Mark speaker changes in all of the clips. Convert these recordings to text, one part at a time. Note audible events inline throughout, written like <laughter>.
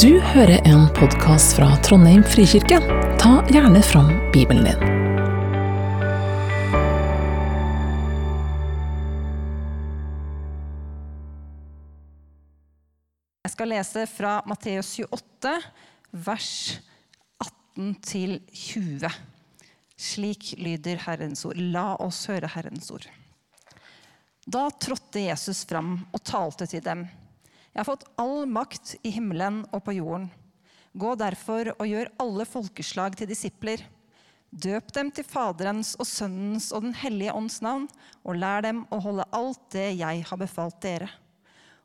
Speaker 1: Du hører en podkast fra Trondheim frikirke. Ta gjerne fram Bibelen din.
Speaker 2: Jeg skal lese fra Matteus 28, vers 18 20. Slik lyder Herrens ord. La oss høre Herrens ord. Da trådte Jesus fram og talte til dem. Jeg har fått all makt i himmelen og på jorden. Gå derfor og gjør alle folkeslag til disipler. Døp dem til Faderens og Sønnens og Den hellige ånds navn, og lær dem å holde alt det jeg har befalt dere.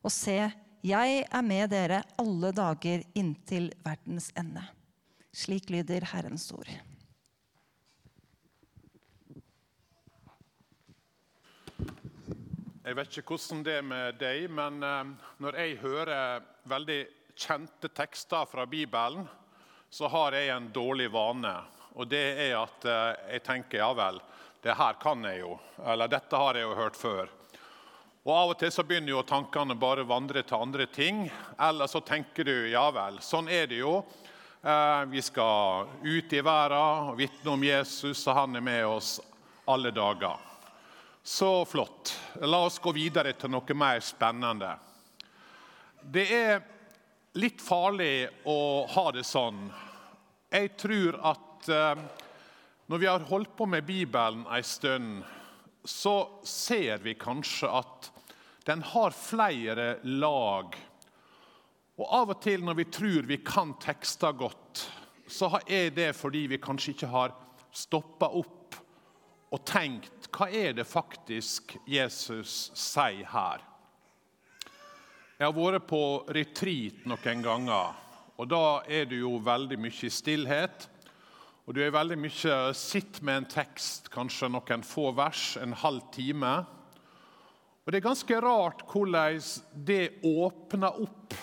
Speaker 2: Og se, jeg er med dere alle dager inntil verdens ende. Slik lyder Herrens ord.
Speaker 3: Jeg vet ikke hvordan det er med deg, men eh, når jeg hører veldig kjente tekster fra Bibelen, så har jeg en dårlig vane. Og det er at eh, jeg tenker ja vel, det her kan jeg jo. Eller dette har jeg jo hørt før. Og Av og til så begynner jo tankene bare å vandre til andre ting. Eller så tenker du ja vel, sånn er det jo. Eh, vi skal ut i verden og vitne om Jesus, og han er med oss alle dager. Så flott. La oss gå videre til noe mer spennende. Det er litt farlig å ha det sånn. Jeg tror at eh, når vi har holdt på med Bibelen en stund, så ser vi kanskje at den har flere lag. Og Av og til når vi tror vi kan tekster godt, så er det fordi vi kanskje ikke har stoppa opp og tenkt hva er det faktisk Jesus sier her. Jeg har vært på retreat noen ganger, og da er du jo veldig mye i stillhet. Og du er veldig mye sitt med en tekst, kanskje noen få vers, en halv time. Og Det er ganske rart hvordan det åpner opp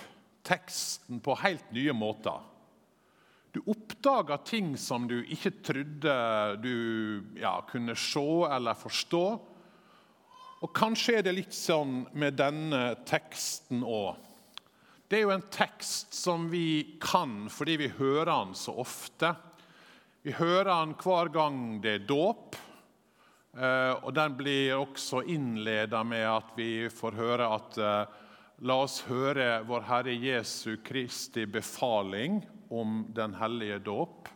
Speaker 3: teksten på helt nye måter. Du oppdager ting som du ikke trodde du ja, kunne se eller forstå. Og Kanskje er det litt sånn med denne teksten òg. Det er jo en tekst som vi kan fordi vi hører den så ofte. Vi hører den hver gang det er dåp. Eh, og Den blir også innleda med at vi får høre at eh, La oss høre vår Herre Jesu Kristi befaling om den hellige dåp.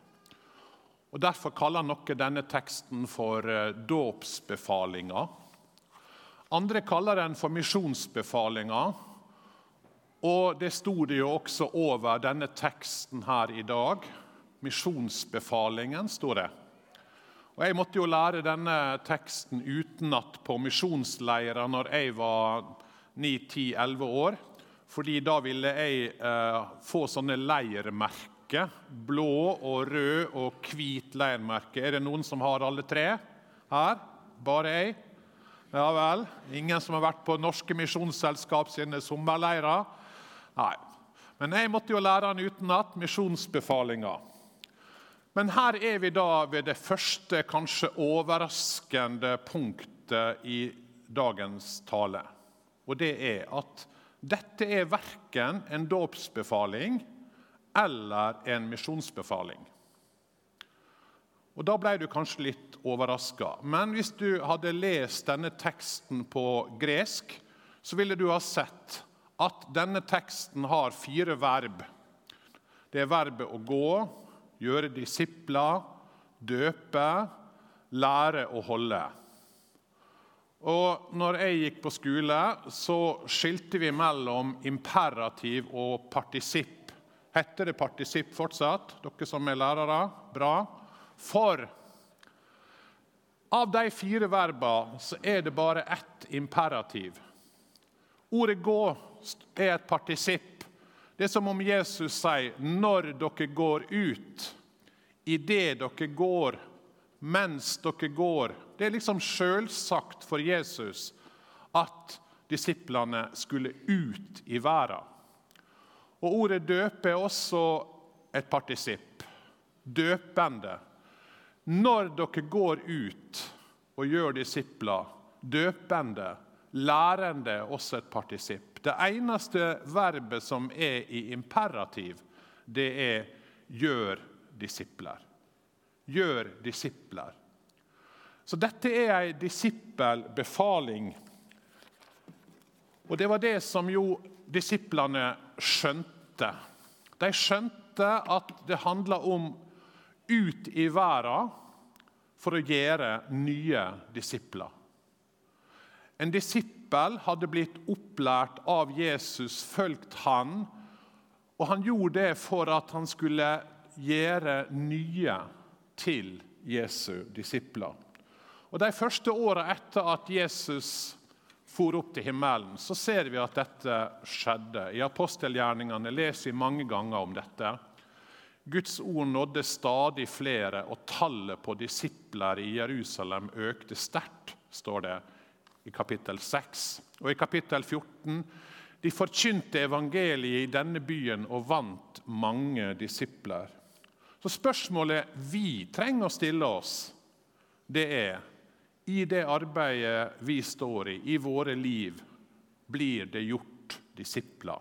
Speaker 3: Og Derfor kaller noen denne teksten for eh, dåpsbefalinga. Andre kaller den for misjonsbefalinga. Og det sto det jo også over denne teksten her i dag. Misjonsbefalingen, sto det. Og Jeg måtte jo lære denne teksten utenat på misjonsleirer når jeg var 9-10-11 år. Fordi da ville jeg eh, få sånne leirmerker. Blå og rød og hvit leirmerke. Er det noen som har alle tre her? Bare jeg? Ja vel. Ingen som har vært på Norske Misjonsselskap sine sommerleirer? Nei. Men jeg måtte jo lære den utenat. Misjonsbefalinga. Men her er vi da ved det første, kanskje overraskende punktet i dagens tale. Og det er at dette er verken en dåpsbefaling eller en misjonsbefaling. Og Da ble du kanskje litt overraska. Men hvis du hadde lest denne teksten på gresk, så ville du ha sett at denne teksten har fire verb. Det er verbet å gå, gjøre disipler, døpe, lære og holde. Og når jeg gikk på skole, så skilte vi mellom imperativ og partisipp. Heter det partisipp fortsatt, dere som er lærere? Bra. For av de fire verbene så er det bare ett imperativ. Ordet 'gå' er et partisipp. Det er som om Jesus sier 'når dere går ut', 'idet dere går', 'mens dere går'. Det er liksom selvsagt for Jesus at disiplene skulle ut i verden. Og Ordet 'døpe' er også et partisipp. Døpende. Når dere går ut og gjør disipler, døpende, lærende er også et partisipp. Det eneste verbet som er i imperativ, det er 'gjør disipler'. Gjør disipler. Så dette er ei disippelbefaling. Og det var det som jo disiplene skjønte. De skjønte at det handla om ut i verden for å gjøre nye disipler. En disippel hadde blitt opplært av Jesus, fulgt han, og han gjorde det for at han skulle gjøre nye til Jesu disipler. Og De første åra etter at Jesus for opp til himmelen, så ser vi at dette skjedde. I apostelgjerningene leser vi mange ganger om dette. Guds ord nådde stadig flere, og tallet på disipler i Jerusalem økte sterkt, står det i kapittel 6. Og i kapittel 14 de forkynte evangeliet i denne byen og vant mange disipler. Så spørsmålet vi trenger å stille oss, det er i det arbeidet vi står i, i våre liv, blir det gjort disipler?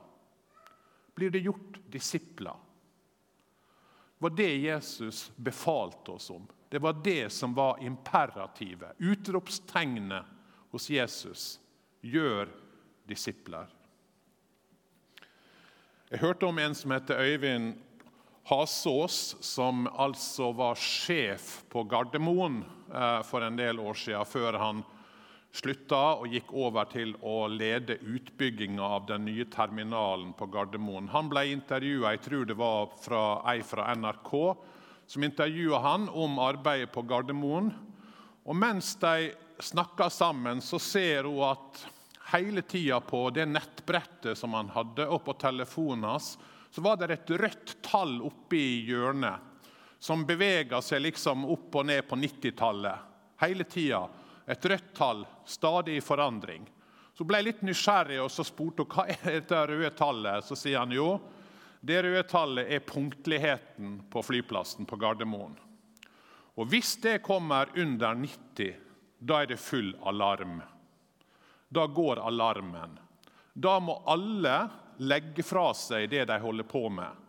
Speaker 3: Blir det gjort disipler? var det Jesus befalte oss om. Det var det som var imperativet, utropstegnet hos Jesus. Gjør disipler. Jeg hørte om en som heter Øyvind Hasås, som altså var sjef på Gardermoen eh, for en del år siden, før han slutta og gikk over til å lede utbygginga av den nye terminalen på Gardermoen. Han ble intervjua, jeg tror det var fra ei fra NRK, som intervjua han om arbeidet på Gardermoen. Og Mens de snakker sammen, så ser hun at hele tida på det nettbrettet som han hadde, og på telefonen hans, så var det et rødt tall oppe i hjørnet som bevega seg liksom opp og ned på 90-tallet hele tida. Et rødt tall, stadig i forandring. Så ble jeg litt nysgjerrig og så spurte hun hva er dette røde tallet. Så sier han jo, det røde tallet er punktligheten på flyplassen på Gardermoen. Og Hvis det kommer under 90, da er det full alarm. Da går alarmen. Da må alle legge fra seg det de holder på med.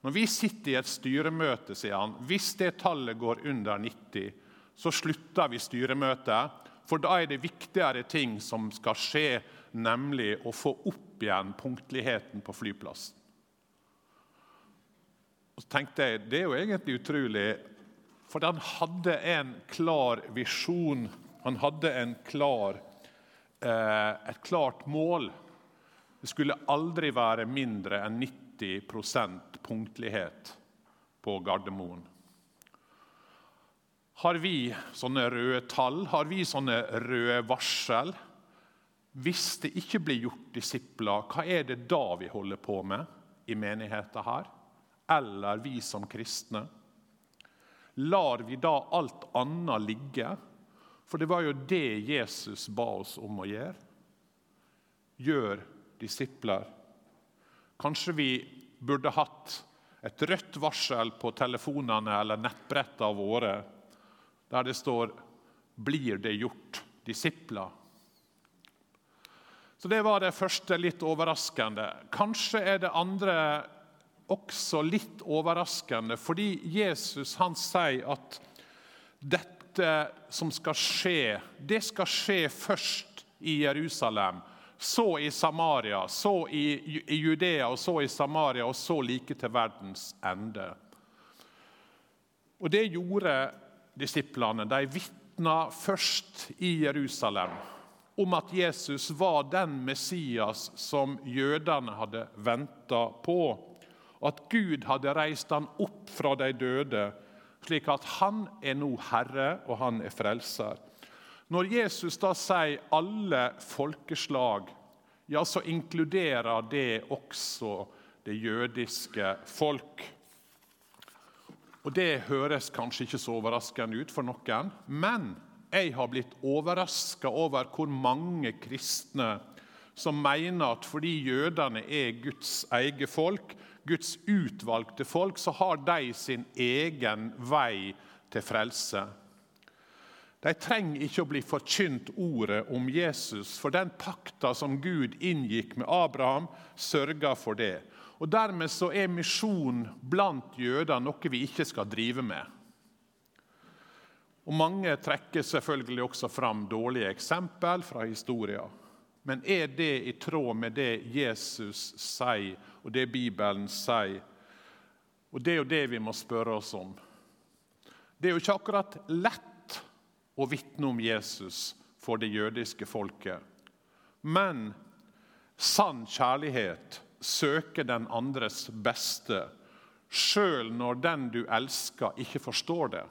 Speaker 3: Når vi sitter i et styremøte, sier han, hvis det tallet går under 90, så slutter vi styremøtet. For da er det viktigere ting som skal skje, nemlig å få opp igjen punktligheten på flyplassen. Og så tenkte jeg, Det er jo egentlig utrolig, for han hadde en klar visjon. Han hadde klar, eh, et klart mål. Det skulle aldri være mindre enn 90% punktlighet på Gardermoen. Har vi sånne røde tall? Har vi sånne røde varsel? Hvis det ikke blir gjort disipler, hva er det da vi holder på med i menigheten her? Eller vi som kristne? Lar vi da alt annet ligge? For det var jo det Jesus ba oss om å gjøre. Gjør disipler. Kanskje vi burde hatt et rødt varsel på telefonene eller nettbrettene våre der det står 'blir det gjort disipler'. Så Det var det første litt overraskende. Kanskje er det andre også litt overraskende, fordi Jesus han sier at dette som skal skje, det skal skje først i Jerusalem, så i Samaria, så i, Judea, og så i Samaria, og så like til verdens ende. Og det gjorde disiplene de vitna først i Jerusalem om at Jesus var den Messias som jødene hadde venta på. At Gud hadde reist han opp fra de døde, slik at han er nå herre og han er frelser. Når Jesus da sier 'alle folkeslag', ja, så inkluderer det også det jødiske folk. Og Det høres kanskje ikke så overraskende ut for noen, men jeg har blitt overraska over hvor mange kristne som mener at fordi jødene er Guds eget folk, Guds utvalgte folk, så har de sin egen vei til frelse. De trenger ikke å bli forkynt ordet om Jesus, for den pakta som Gud inngikk med Abraham, sørga for det. Og Dermed så er misjon blant jøder noe vi ikke skal drive med. Og Mange trekker selvfølgelig også fram dårlige eksempel fra historien. Men er det i tråd med det Jesus sier, og det Bibelen sier? Og Det er jo det vi må spørre oss om. Det er jo ikke akkurat lett å vitne om Jesus for det jødiske folket. Men sann kjærlighet søker den andres beste, sjøl når den du elsker, ikke forstår det.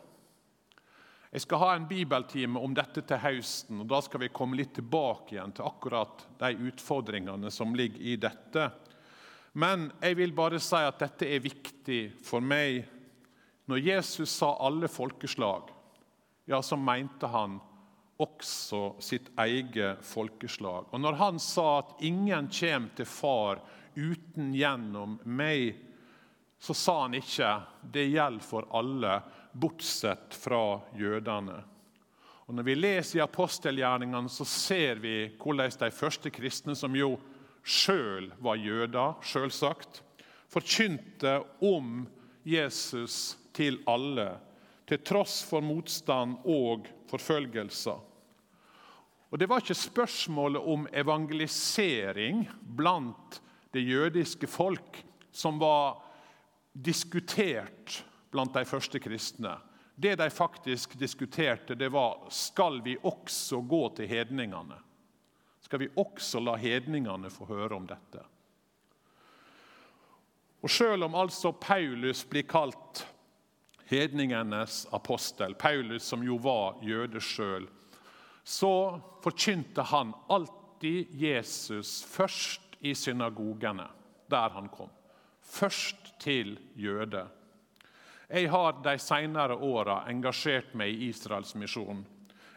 Speaker 3: Jeg skal ha en bibeltime om dette til høsten. og Da skal vi komme litt tilbake igjen til akkurat de utfordringene som ligger i dette. Men jeg vil bare si at dette er viktig for meg. Når Jesus sa 'alle folkeslag', ja, så mente han også sitt eget folkeslag. Og når han sa at 'ingen kommer til Far uten gjennom meg', så sa han ikke 'det gjelder for alle' bortsett fra jødene. Og Når vi leser i apostelgjerningene, så ser vi hvordan de første kristne, som jo sjøl var jøder, selvsagt, forkynte om Jesus til alle, til tross for motstand og forfølgelser. Og Det var ikke spørsmålet om evangelisering blant det jødiske folk som var diskutert blant de første kristne. Det de faktisk diskuterte, det var skal vi også gå til hedningene. Skal vi også la hedningene få høre om dette? Og Selv om altså Paulus blir kalt hedningenes apostel, Paulus som jo var jøde sjøl, så forkynte han alltid Jesus først i synagogene, der han kom. Først til jøder. Jeg har de senere åra engasjert meg i Israelsmisjonen.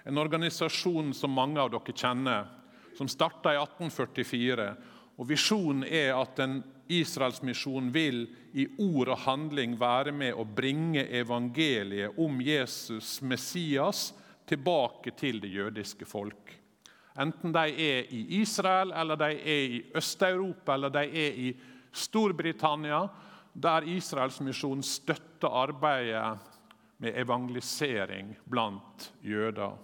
Speaker 3: En organisasjon som mange av dere kjenner, som starta i 1844. Og Visjonen er at en Israelsmisjon vil i ord og handling være med å bringe evangeliet om Jesus, Messias, tilbake til det jødiske folk. Enten de er i Israel, eller de er i Øst-Europa eller de er i Storbritannia der Israelsmisjonen støtter arbeidet med evangelisering blant jøder.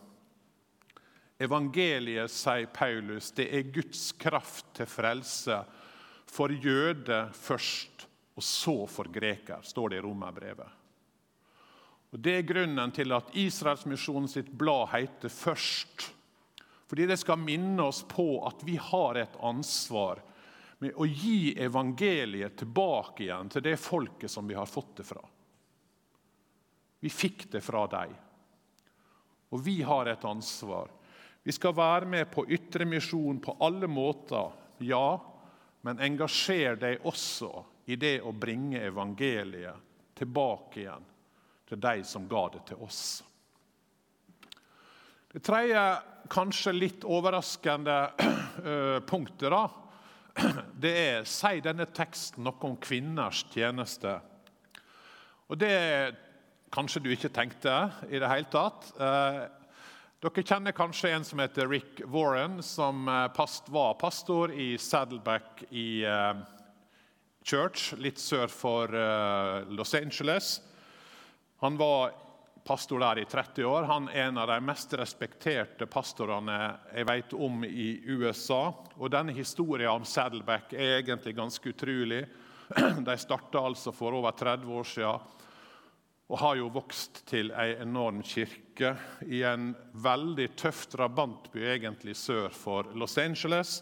Speaker 3: Evangeliet, sier Paulus, det er Guds kraft til frelse for jøder først, og så for greker, står det i Romerbrevet. Og Det er grunnen til at Israelsmisjonen sitt blad heter Først. Fordi det skal minne oss på at vi har et ansvar med å gi evangeliet tilbake igjen til det folket som vi har fått det fra. Vi fikk det fra dem. Og vi har et ansvar. Vi skal være med på ytre misjon på alle måter, ja, men engasjer deg også i det å bringe evangeliet tilbake igjen til de som ga det til oss. Det tredje, kanskje litt overraskende <clears throat> eh, punktet, da, <clears throat> det er sier denne teksten noe om kvinners tjeneste. Og det kanskje du ikke tenkte i det hele tatt. Dere kjenner kanskje en som heter Rick Warren, som eh, past, var pastor i Saddleback i uh, Church, litt sør for uh, Los Angeles. Han var pastor der i 30 år. Han er en av de mest respekterte pastorene jeg vet om i USA. Og denne historien om Saddleback er egentlig ganske utrolig. <clears throat> De starta altså for over 30 år siden og har jo vokst til ei enorm kirke i en veldig tøff drabantby egentlig sør for Los Angeles.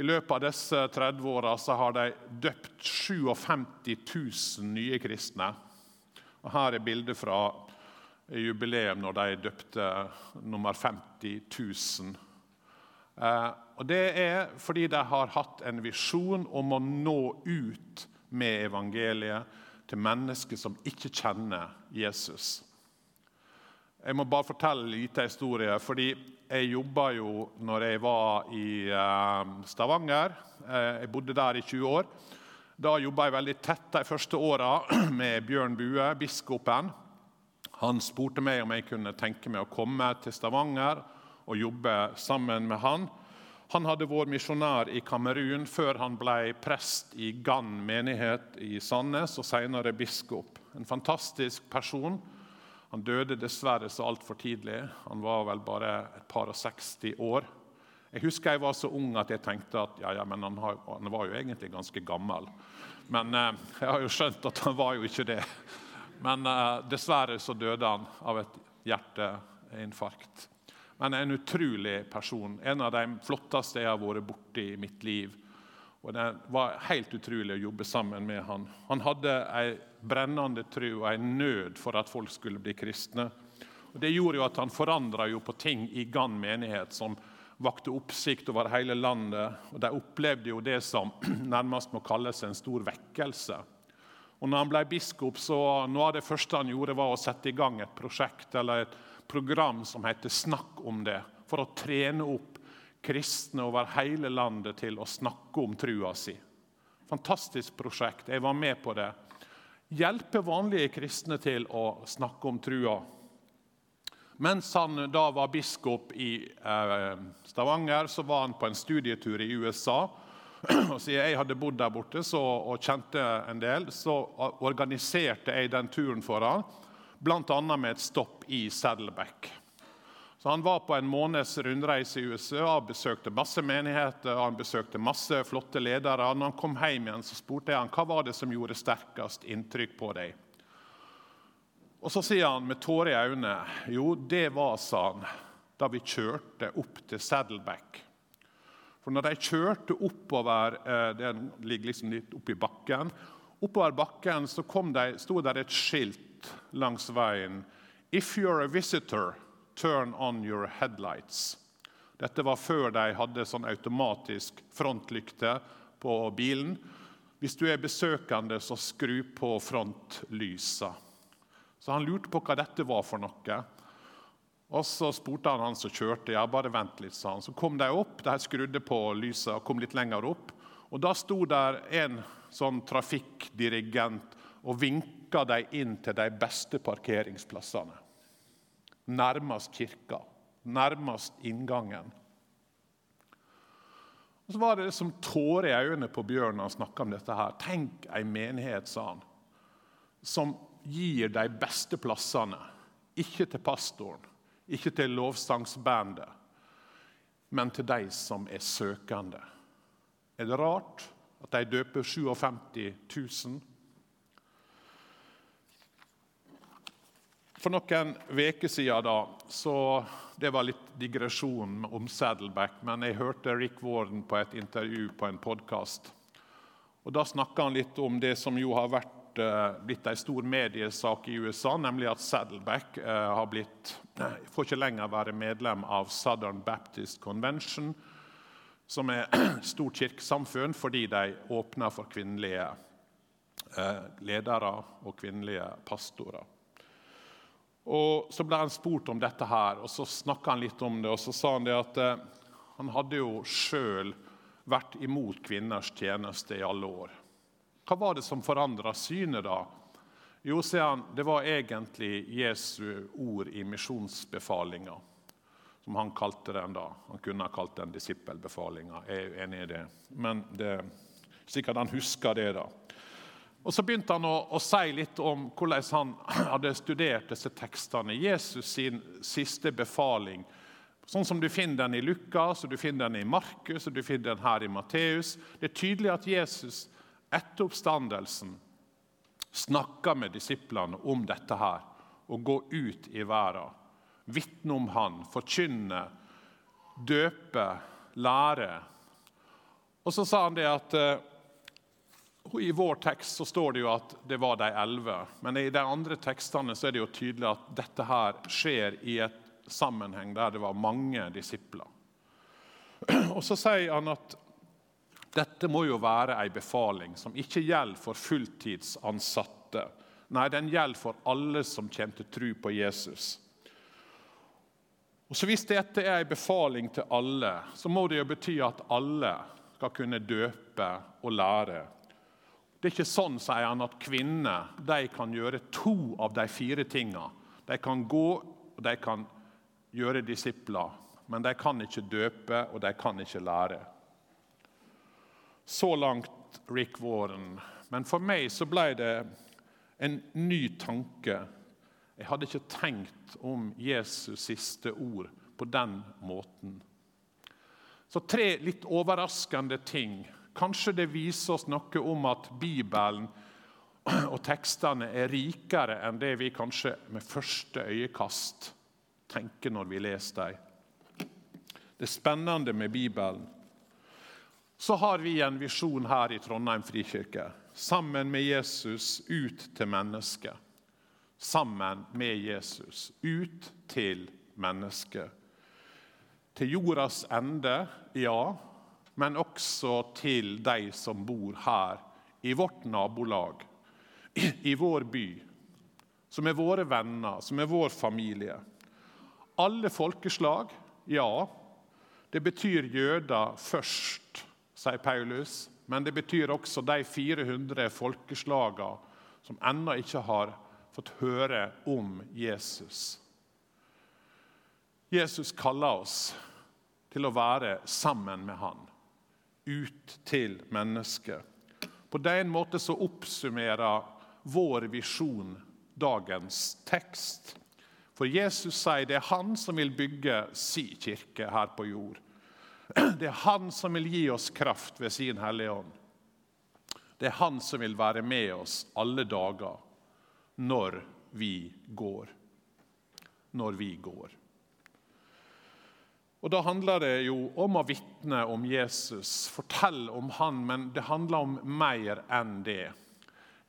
Speaker 3: I løpet av disse 30 åra har de døpt 57 000 nye kristne. Og Her er bildet fra jubileum når de døpte nummer 50 000. Eh, og Det er fordi de har hatt en visjon om å nå ut med evangeliet til mennesker som ikke kjenner Jesus. Jeg må bare fortelle en liten historie. fordi Jeg jobba jo når jeg var i eh, Stavanger. Eh, jeg bodde der i 20 år. Da jobba jeg veldig tett de første åra <clears throat> med Bjørn Bue, biskopen. Han spurte meg om jeg kunne tenke meg å komme til Stavanger og jobbe sammen med han. Han hadde vært misjonær i Kamerun før han ble prest i Gann menighet i Sandnes og senere biskop. En fantastisk person. Han døde dessverre så altfor tidlig. Han var vel bare et par og 60 år. Jeg husker jeg var så ung at jeg tenkte at ja, ja, men han, har, han var jo egentlig ganske gammel. Men eh, jeg har jo skjønt at han var jo ikke det. Men eh, dessverre så døde han av et hjerteinfarkt. Men en utrolig person. En av de flotteste jeg har vært borti i mitt liv. Og Det var helt utrolig å jobbe sammen med han. Han hadde ei brennende tro og en nød for at folk skulle bli kristne. Og Det gjorde jo at han forandra på ting i Gann menighet som vakte oppsikt over hele landet. og De opplevde jo det som <clears throat> nærmest må kalles en stor vekkelse. Og når han ble biskop, så Noe av det første han gjorde, var å sette i gang et prosjekt eller et program som heter Snakk om det, for å trene opp kristne over hele landet til å snakke om trua si. Fantastisk prosjekt. Jeg var med på det. Hjelpe vanlige kristne til å snakke om trua. Mens han da var biskop i eh, Stavanger, så var han på en studietur i USA. <clears throat> Og Siden jeg hadde bodd der borte så, og kjente en del, så organiserte jeg den turen for han, bl.a. med et stopp i Saddleback. Så Han var på en måneds rundreise i USA, besøkte masse menigheter han besøkte masse flotte ledere. Når han kom hjem igjen, så spurte jeg han, hva var det som gjorde sterkest inntrykk på deg. Og Så sier han med tårer i øynene jo, det var sa han, da vi kjørte opp til Saddleback. For når de kjørte oppover eh, Den ligger liksom litt oppi bakken. Oppover bakken så de, sto der et skilt langs veien. If you're a visitor, Turn on your headlights. Dette var før de hadde sånn automatisk frontlykte på bilen. Hvis du er besøkende, så skru på frontlysa. Så Han lurte på hva dette var for noe. Og Så spurte han han som kjørte. ja, bare vent litt, sa han. Så kom de opp, de skrudde på lyset og kom litt lenger opp. Og Da sto der en sånn trafikkdirigent og vinka dem inn til de beste parkeringsplassene nærmest kirka, nærmest inngangen. Og Så var det som tårer i øynene på Bjørn når han snakka om dette. her. Tenk ei menighet, sa han, som gir de beste plassene. Ikke til pastoren, ikke til lovsangsbandet, men til de som er søkende. Er det rart at de døper 57 000? For noen uker siden da, så Det var litt digresjon om Saddleback, men jeg hørte Rick Warden på et intervju på en podkast. Da snakka han litt om det som jo har vært, uh, blitt en stor mediesak i USA, nemlig at Saddleback uh, har blitt, uh, får ikke lenger være medlem av Southern Baptist Convention, som er <clears throat> stort kirkesamfunn fordi de åpner for kvinnelige eh, ledere og kvinnelige pastorer. Og Så ble han spurt om dette, her, og så snakka han litt om det. og Så sa han det at eh, han hadde jo sjøl vært imot kvinners tjeneste i alle år. Hva var det som forandra synet da? Jo, sier han, det var egentlig Jesu ord i misjonsbefalinga. Som han kalte den da. Han kunne ha kalt den disippelbefalinga. Jeg er enig i det. Men det, sikkert han husker det, da. Og Så begynte han å, å, si litt om hvordan han <clears throat> hadde studert disse tekstene. Jesus sin siste befaling. Sånn som Du finner den i Lukas, og du finner den i Markus og du finner den her i Matteus. Det er tydelig at Jesus etter oppstandelsen snakker med disiplene om dette her. Å gå ut i verden, vitne om Han, forkynne, døpe, lære. Og så sa han det at eh, i vår tekst så står det jo at det var de elleve. Men i de andre tekstene så er det jo tydelig at dette her skjer i et sammenheng der det var mange disipler. <clears throat> Og Så sier han at dette må jo være en befaling som ikke gjelder for fulltidsansatte. Nei, den gjelder for alle som kommer til tro på Jesus. Og så Hvis dette er en befaling til alle, så må det jo bety at alle skal kunne døpe og lære det er ikke sånn sier han, at kvinner de kan gjøre to av de fire tingene. De kan gå, og de kan gjøre disipler. Men de kan ikke døpe, og de kan ikke lære. Så langt Rick Warren. Men for meg så ble det en ny tanke. Jeg hadde ikke tenkt om Jesus' siste ord på den måten. Så tre litt overraskende ting. Kanskje det viser oss noe om at Bibelen og tekstene er rikere enn det vi kanskje med første øyekast tenker når vi leser dem. Det er spennende med Bibelen. Så har vi en visjon her i Trondheim frikirke. Sammen med Jesus ut til mennesket. Sammen med Jesus ut til mennesket til jordas ende, ja, men også til de som bor her, i vårt nabolag, i vår by, som er våre venner, som er vår familie. Alle folkeslag, ja. Det betyr jøder først, sier Paulus, men det betyr også de 400 folkeslagene som ennå ikke har fått høre om Jesus. Jesus kaller oss til å være sammen med han, ut til mennesket. På den måten så oppsummerer vår visjon dagens tekst. For Jesus sier det er han som vil bygge si kirke her på jord. <clears throat> Det er han som vil gi oss kraft ved sin Hellige Ånd. Det er han som vil være med oss alle dager når vi går. Når vi går. Og Da handler det jo om å vitne om Jesus, fortelle om han, men det handler om mer enn det.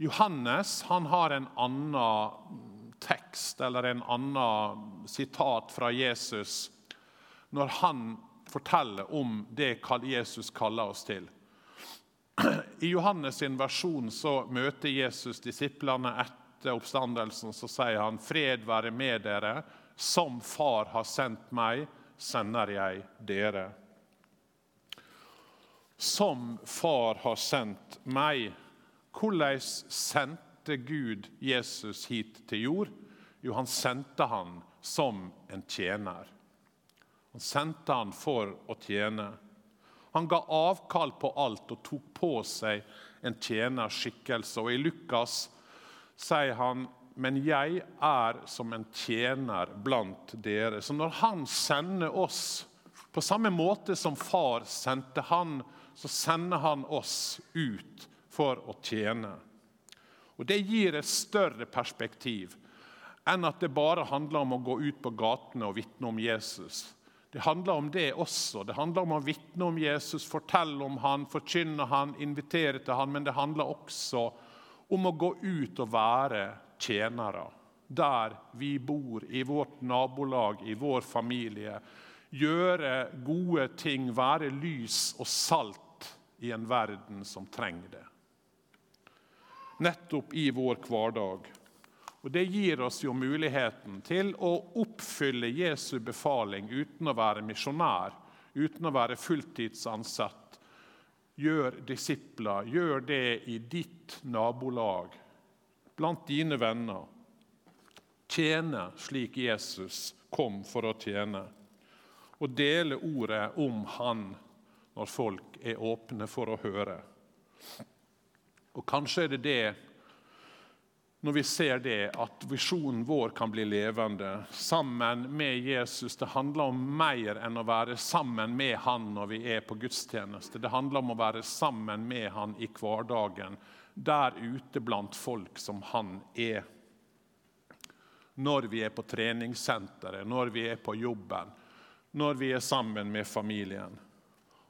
Speaker 3: Johannes han har en annen tekst eller en annen sitat fra Jesus når han forteller om det Jesus kaller oss til. I Johannes' sin versjon så møter Jesus disiplene etter oppstandelsen. Så sier han, 'Fred være med dere, som Far har sendt meg.' Sender jeg dere. Som Far har sendt meg. Hvordan sendte Gud Jesus hit til jord? Jo, han sendte han som en tjener. Han sendte han for å tjene. Han ga avkall på alt og tok på seg en tjenerskikkelse. Og I Lukas sier han men jeg er som en tjener blant dere. Så når han sender oss, på samme måte som far sendte han, så sender han oss ut for å tjene. Og Det gir et større perspektiv enn at det bare handler om å gå ut på gatene og vitne om Jesus. Det handler om det også. Det handler om å vitne om Jesus, fortelle om han, forkynne han, invitere til han, men det handler også om å gå ut og være tjenere der vi bor, i vårt nabolag, i vår familie. Gjøre gode ting, være lys og salt i en verden som trenger det. Nettopp i vår hverdag. Og Det gir oss jo muligheten til å oppfylle Jesu befaling uten å være misjonær, uten å være fulltidsansatt. Gjør disipler, gjør det i ditt nabolag, blant dine venner. Tjene slik Jesus kom for å tjene. Og dele ordet om Han når folk er åpne for å høre. Og Kanskje er det det, når vi ser det, at visjonen vår kan bli levende sammen med Jesus. Det handler om mer enn å være sammen med Han når vi er på gudstjeneste. Det handler om å være sammen med Han i hverdagen der ute blant folk som han er. Når vi er på treningssenteret, når vi er på jobben, når vi er sammen med familien.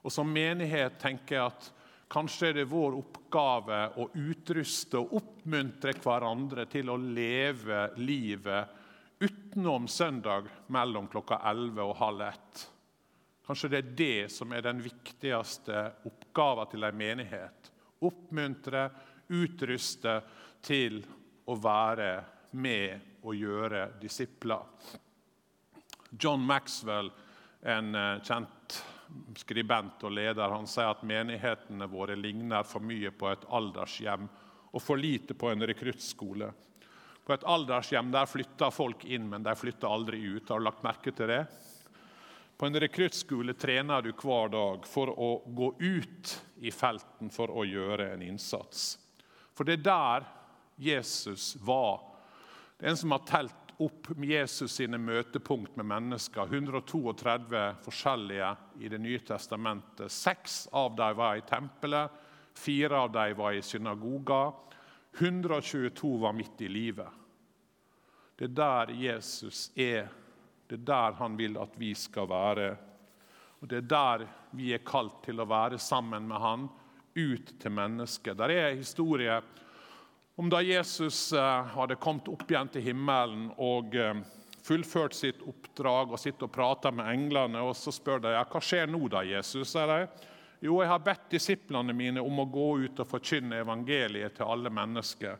Speaker 3: Og Som menighet tenker jeg at kanskje er det vår oppgave å utruste og oppmuntre hverandre til å leve livet utenom søndag mellom klokka 11 og halv ett. Kanskje det er det som er den viktigste oppgaven til en menighet. Oppmuntre, utruste til å være med og gjøre disipler. John Maxwell, en eh, kjent skribent og leder, han sier at menighetene våre ligner for mye på et aldershjem og for lite på en rekruttskole. På et aldershjem der flytter folk inn, men de flytter aldri ut. Har du lagt merke til det? På en rekruttskole trener du hver dag for å gå ut i felten for å gjøre en innsats. For det er der Jesus var. Det er en som har telt opp Jesus sine møtepunkt med mennesker. 132 forskjellige i Det nye testamentet. Seks av dem var i tempelet, fire av dem var i synagoga. 122 var midt i livet. Det er der Jesus er. Det er der han vil at vi skal være. Og Det er der vi er kalt til å være sammen med han, ut til mennesket. Der er historie om da Jesus eh, hadde kommet opp igjen til himmelen og eh, fullført sitt oppdrag og sitter og prater med englene. og Så spør de ja, hva skjer nå, da, Jesus? Er? Jo, jeg har bedt disiplene mine om å gå ut og forkynne evangeliet til alle mennesker.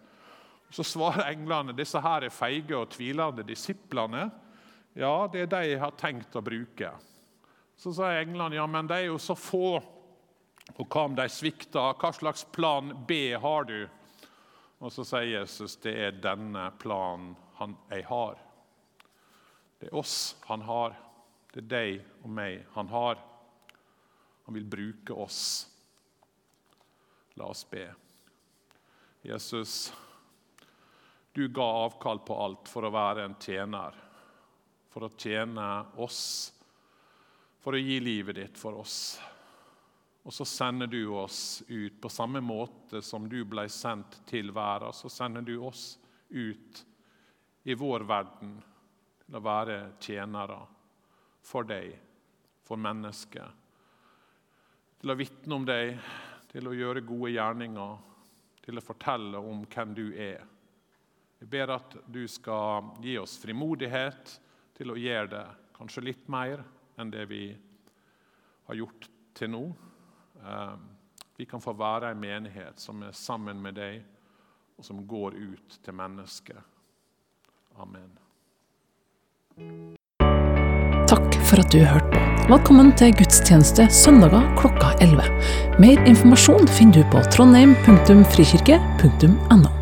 Speaker 3: Så svarer englene disse her er feige og tvilende disiplene. Ja, det er de jeg har tenkt å bruke. Så sier englene ja, men de er jo så få. Og hva om de svikter? Hva slags plan B har du? Og så sier Jesus det er denne planen han, jeg har. Det er oss han har. Det er deg og meg han har. Han vil bruke oss. La oss be. Jesus, du ga avkall på alt for å være en tjener. For å tjene oss, for å gi livet ditt for oss. Og så sender du oss ut på samme måte som du ble sendt til verden. Så sender du oss ut i vår verden til å være tjenere for deg, for mennesket. Til å vitne om deg, til å gjøre gode gjerninger, til å fortelle om hvem du er. Jeg ber at du skal gi oss frimodighet til å gjøre det kanskje litt mer enn det vi har gjort til nå. Ehm, vi kan få være en menighet som er sammen med deg, og som går ut til mennesket. Amen.
Speaker 1: Takk for at du hørte på. Velkommen til gudstjeneste søndager klokka 11. Mer informasjon finner du på trondheim.frikirke.no.